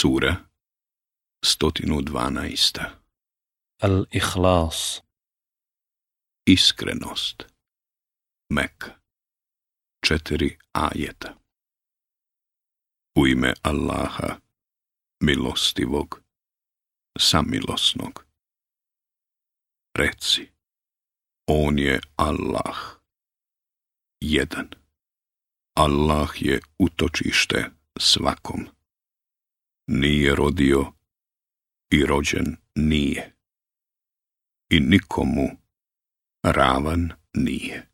Sura 112. Al-Ikhlas. Iskrenost. Mek Četiri ajeta. U ime Allaha Milostivog Samilosnog. Reci On je Allah. Jedan. Allah je utočište svakom nije rodio i rođen nije. I nikomu ravan nije.